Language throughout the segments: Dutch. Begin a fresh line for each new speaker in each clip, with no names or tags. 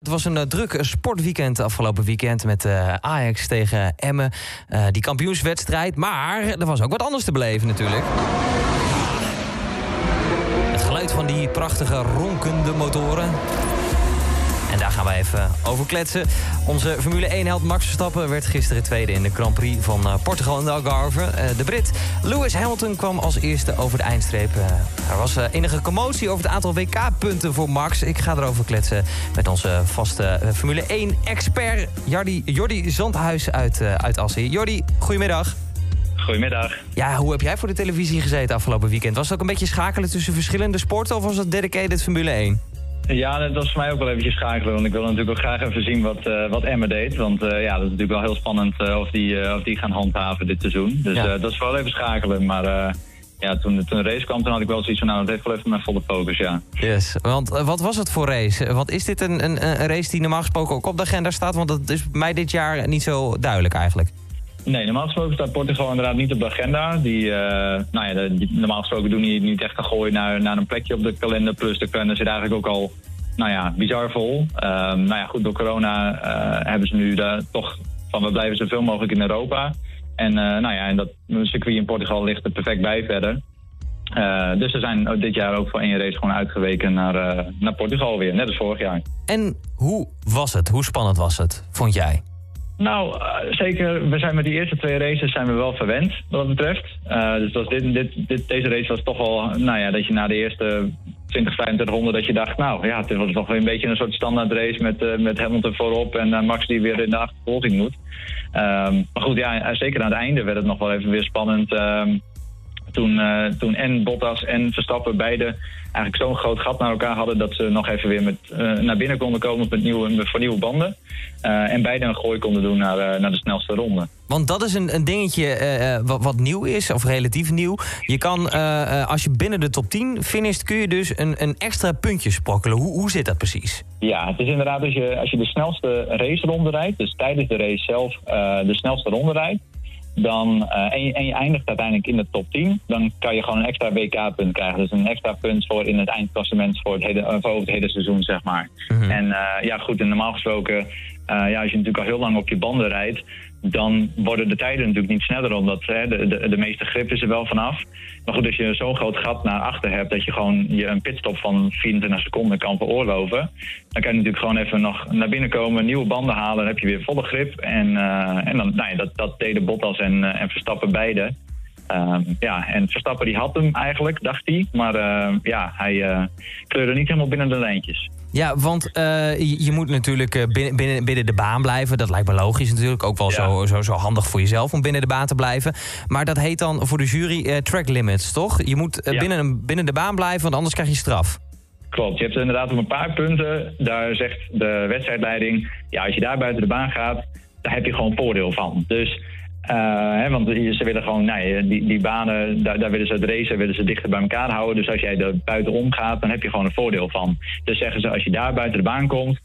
Het was een uh, druk sportweekend afgelopen weekend met uh, Ajax tegen Emmen. Die kampioenswedstrijd. Maar er was ook wat anders te beleven natuurlijk. Het geluid van die prachtige ronkende motoren. En daar gaan we even over kletsen. Onze Formule 1-held Max Verstappen werd gisteren tweede in de Grand Prix van uh, Portugal in de Algarve. Uh, de Brit Lewis Hamilton kwam als eerste over de eindstreep. Er was enige commotie over het aantal WK-punten voor Max. Ik ga erover kletsen met onze vaste Formule 1-expert Jordi, Jordi Zandhuis uit, uit Assie. Jordi, goedemiddag.
Goedemiddag.
Ja, hoe heb jij voor de televisie gezeten afgelopen weekend? Was het ook een beetje schakelen tussen verschillende sporten of was het dedicated Formule 1?
Ja, dat was voor mij ook wel eventjes schakelen. Want ik wil natuurlijk ook graag even zien wat, uh, wat Emma deed. Want uh, ja, dat is natuurlijk wel heel spannend uh, of, die, of die gaan handhaven dit seizoen. Dus ja. dat is wel even schakelen. Maar ja, toen, toen de race kwam, toen had ik wel zoiets van... nou, dat heeft wel even mijn volle focus, ja.
Yes, want wat was het voor race? Want is dit een, een, een race die normaal gesproken ook op de agenda staat? Want dat is mij dit jaar niet zo duidelijk eigenlijk.
Nee, normaal gesproken staat Portugal inderdaad niet op de agenda. Die, uh, nou ja, die, normaal gesproken doen die niet echt een gooi naar, naar een plekje op de kalender. Plus de kalender zit eigenlijk ook al nou ja, bizar vol. Um, nou ja, goed, door corona uh, hebben ze nu daar toch van we blijven zoveel mogelijk in Europa. En, uh, nou ja, en dat circuit in Portugal ligt er perfect bij verder. Uh, dus ze zijn dit jaar ook voor één race gewoon uitgeweken naar, naar Portugal weer, net als vorig jaar.
En hoe was het? Hoe spannend was het, vond jij?
Nou, uh, zeker. We zijn met die eerste twee races zijn we wel verwend, wat dat betreft. Dus was dit, dit, dit, deze race was toch wel, nou ja, dat je na de eerste 20, 25 ronden dat je dacht, nou ja, het was weer een beetje een soort standaard race met, uh, met Hamilton voorop en Max die weer in de achtervolging moet. Um, maar goed, ja, zeker aan het einde werd het nog wel even weer spannend. Um, toen, uh, toen en Bottas en Verstappen beide eigenlijk zo'n groot gat naar elkaar hadden dat ze nog even weer met, uh, naar binnen konden komen met nieuwe, voor nieuwe banden. Uh, en beide een gooi konden doen naar, naar de snelste ronde.
Want dat is een, een dingetje wat, wat, nieuw is, of relatief nieuw. Je kan, als je binnen de top 10 finisht, kun je dus een, een extra puntje sprokkelen. Hoe, hoe zit dat precies?
Ja, het is inderdaad als je, als je de snelste raceronde rijdt, dus tijdens de race zelf de snelste ronde rijdt, dan, uh, en, je, en, je, eindigt uiteindelijk in de top 10, dan kan je gewoon een extra WK-punt krijgen. Dus een extra punt voor in het eindklassement voor het hele, uh, voor het hele seizoen, zeg maar. Mm -hmm. En uh, ja, goed, en normaal gesproken, ja, als je natuurlijk al heel lang op je banden rijdt, dan worden de tijden natuurlijk niet sneller, omdat hè, de, de, de, meeste grip is er wel vanaf. Maar goed, als je zo'n groot gat naar achter hebt dat je gewoon je een pitstop van 24 seconden kan veroorloven, dan kan je natuurlijk gewoon even nog naar binnen komen, nieuwe banden halen, dan heb je weer volle grip. En, uh, en dan, nou ja, dat, dat deden Bottas en, uh, en Verstappen beide. Um, ja, en Verstappen die had hem eigenlijk, dacht hij. Maar uh, ja, hij kleurde niet helemaal binnen de lijntjes.
Ja, want uh, je, je, moet natuurlijk binnen, binnen, binnen de baan blijven. Dat lijkt me logisch natuurlijk. Ook wel ja. zo, zo, zo handig voor jezelf om binnen de baan te blijven. Maar dat heet dan voor de jury track limits, toch? Je moet ja. binnen, binnen de baan blijven, want anders krijg je straf.
Klopt, je hebt inderdaad op een paar punten. Daar zegt de wedstrijdleiding... ja, als je daar buiten de baan gaat, daar heb je gewoon voordeel van. Dus... Uh, hè, want ze willen gewoon, nou, die, die banen, daar, willen ze het racen, willen ze dichter bij elkaar houden. Dus als jij er buitenom gaat, dan heb je gewoon een voordeel van. Dus zeggen ze, als je daar buiten de baan komt,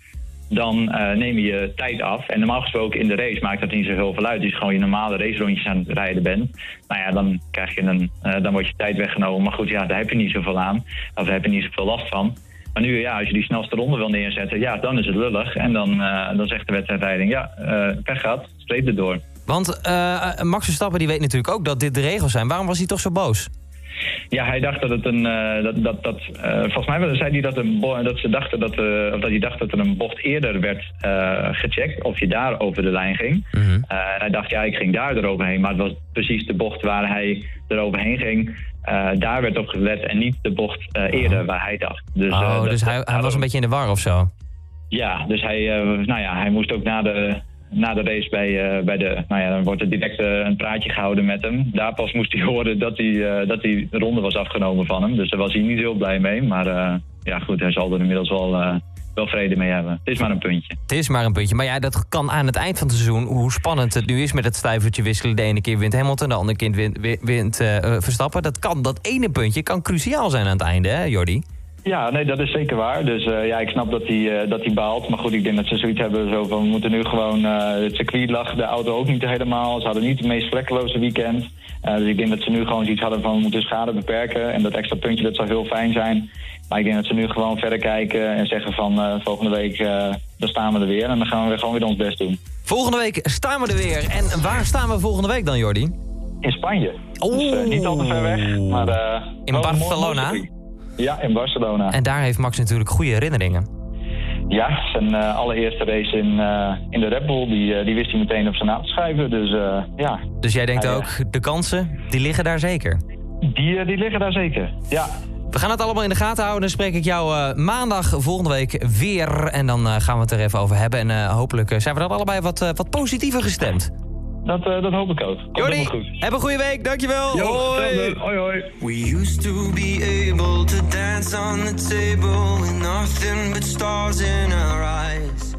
dan uh, neem je tijd af. En normaal gesproken in de race maakt dat niet zo heel veel uit. Je gewoon je normale racerondjes aan het rijden bent, nou ja, dan, krijg je een, uh, dan wordt je tijd weggenomen. Maar goed, ja, daar heb je niet zoveel aan. Of daar heb je niet zoveel last van. Maar nu, ja, als je die snelste ronde wil neerzetten, ja, dan is het lullig. En dan, dan zegt de wedstrijdleiding, ja, pech gaat, streep er door.
Want uh, Max Verstappen die weet natuurlijk ook dat dit de regels zijn. Waarom was hij toch zo boos?
Ja, hij dacht dat het een. Uh, dat, dat, dat, uh, volgens mij zei hij dat, een dat ze dachten dat, uh, of dat hij dacht dat er een bocht eerder werd gecheckt. Of je daar over de lijn ging. Mm -hmm. hij dacht, ja, ik ging daar eroverheen. Maar het was precies de bocht waar hij eroverheen ging. daar werd op gelet en niet de bocht eerder oh. waar hij dacht.
Dus, oh, dus hij, hij was een beetje in de war of zo?
Ja, dus hij, nou ja, hij moest ook na de na de race bij, uh, bij de, nou ja, dan wordt er direct uh, een praatje gehouden met hem. Daar pas moest hij horen dat hij, uh, dat die ronde was afgenomen van hem. Dus daar was hij niet heel blij mee. Maar ja, goed, hij zal er inmiddels wel, wel vrede mee hebben. Het is maar een puntje.
Het is maar een puntje. Maar ja, dat kan aan het eind van het seizoen, hoe spannend het nu is met het stuivertje wisselen. De ene keer wint Hamilton, de andere keer wint, wint Verstappen. Dat kan, dat ene puntje kan cruciaal zijn aan het einde, hè Jordi?
Ja, nee, dat is zeker waar. Dus uh, ja, ik snap dat hij, uh, dat hij baalt. Maar goed, ik denk dat ze zoiets hebben zo van... we moeten nu gewoon... Uh, het circuit lag de auto ook niet helemaal. Ze hadden niet het meest vlekkeloze weekend. dus ik denk dat ze nu gewoon zoiets hadden van... we moeten schade beperken. En dat extra puntje, dat zou heel fijn zijn. Maar ik denk dat ze nu gewoon verder kijken en zeggen van... volgende week dan staan we er weer en dan gaan we weer gewoon weer ons best doen.
Volgende week staan we er weer. En waar staan we volgende week dan, Jordi?
In Spanje. Dus uh, niet al te ver weg, maar...
In Barcelona?
Ja, in Barcelona.
En daar heeft Max natuurlijk goede herinneringen.
Ja, zijn uh, allereerste race in, in de Red Bull, die, die wist hij meteen op zijn naam te schrijven. Dus ja.
Dus jij denkt ook, de kansen, die liggen daar zeker?
Die, die liggen daar zeker, ja.
We gaan het allemaal in de gaten houden. Dan spreek ik jou maandag volgende week weer. En dan gaan we het er even over hebben. En hopelijk zijn we dan allebei wat, wat positiever gestemd.
Dat, dat hoop ik ook.
Jordi, heb een goede week. Dankjewel.
Jo, hoi. hoi, hoi.
We used to be able to dance on the table with nothing but stars in our eyes.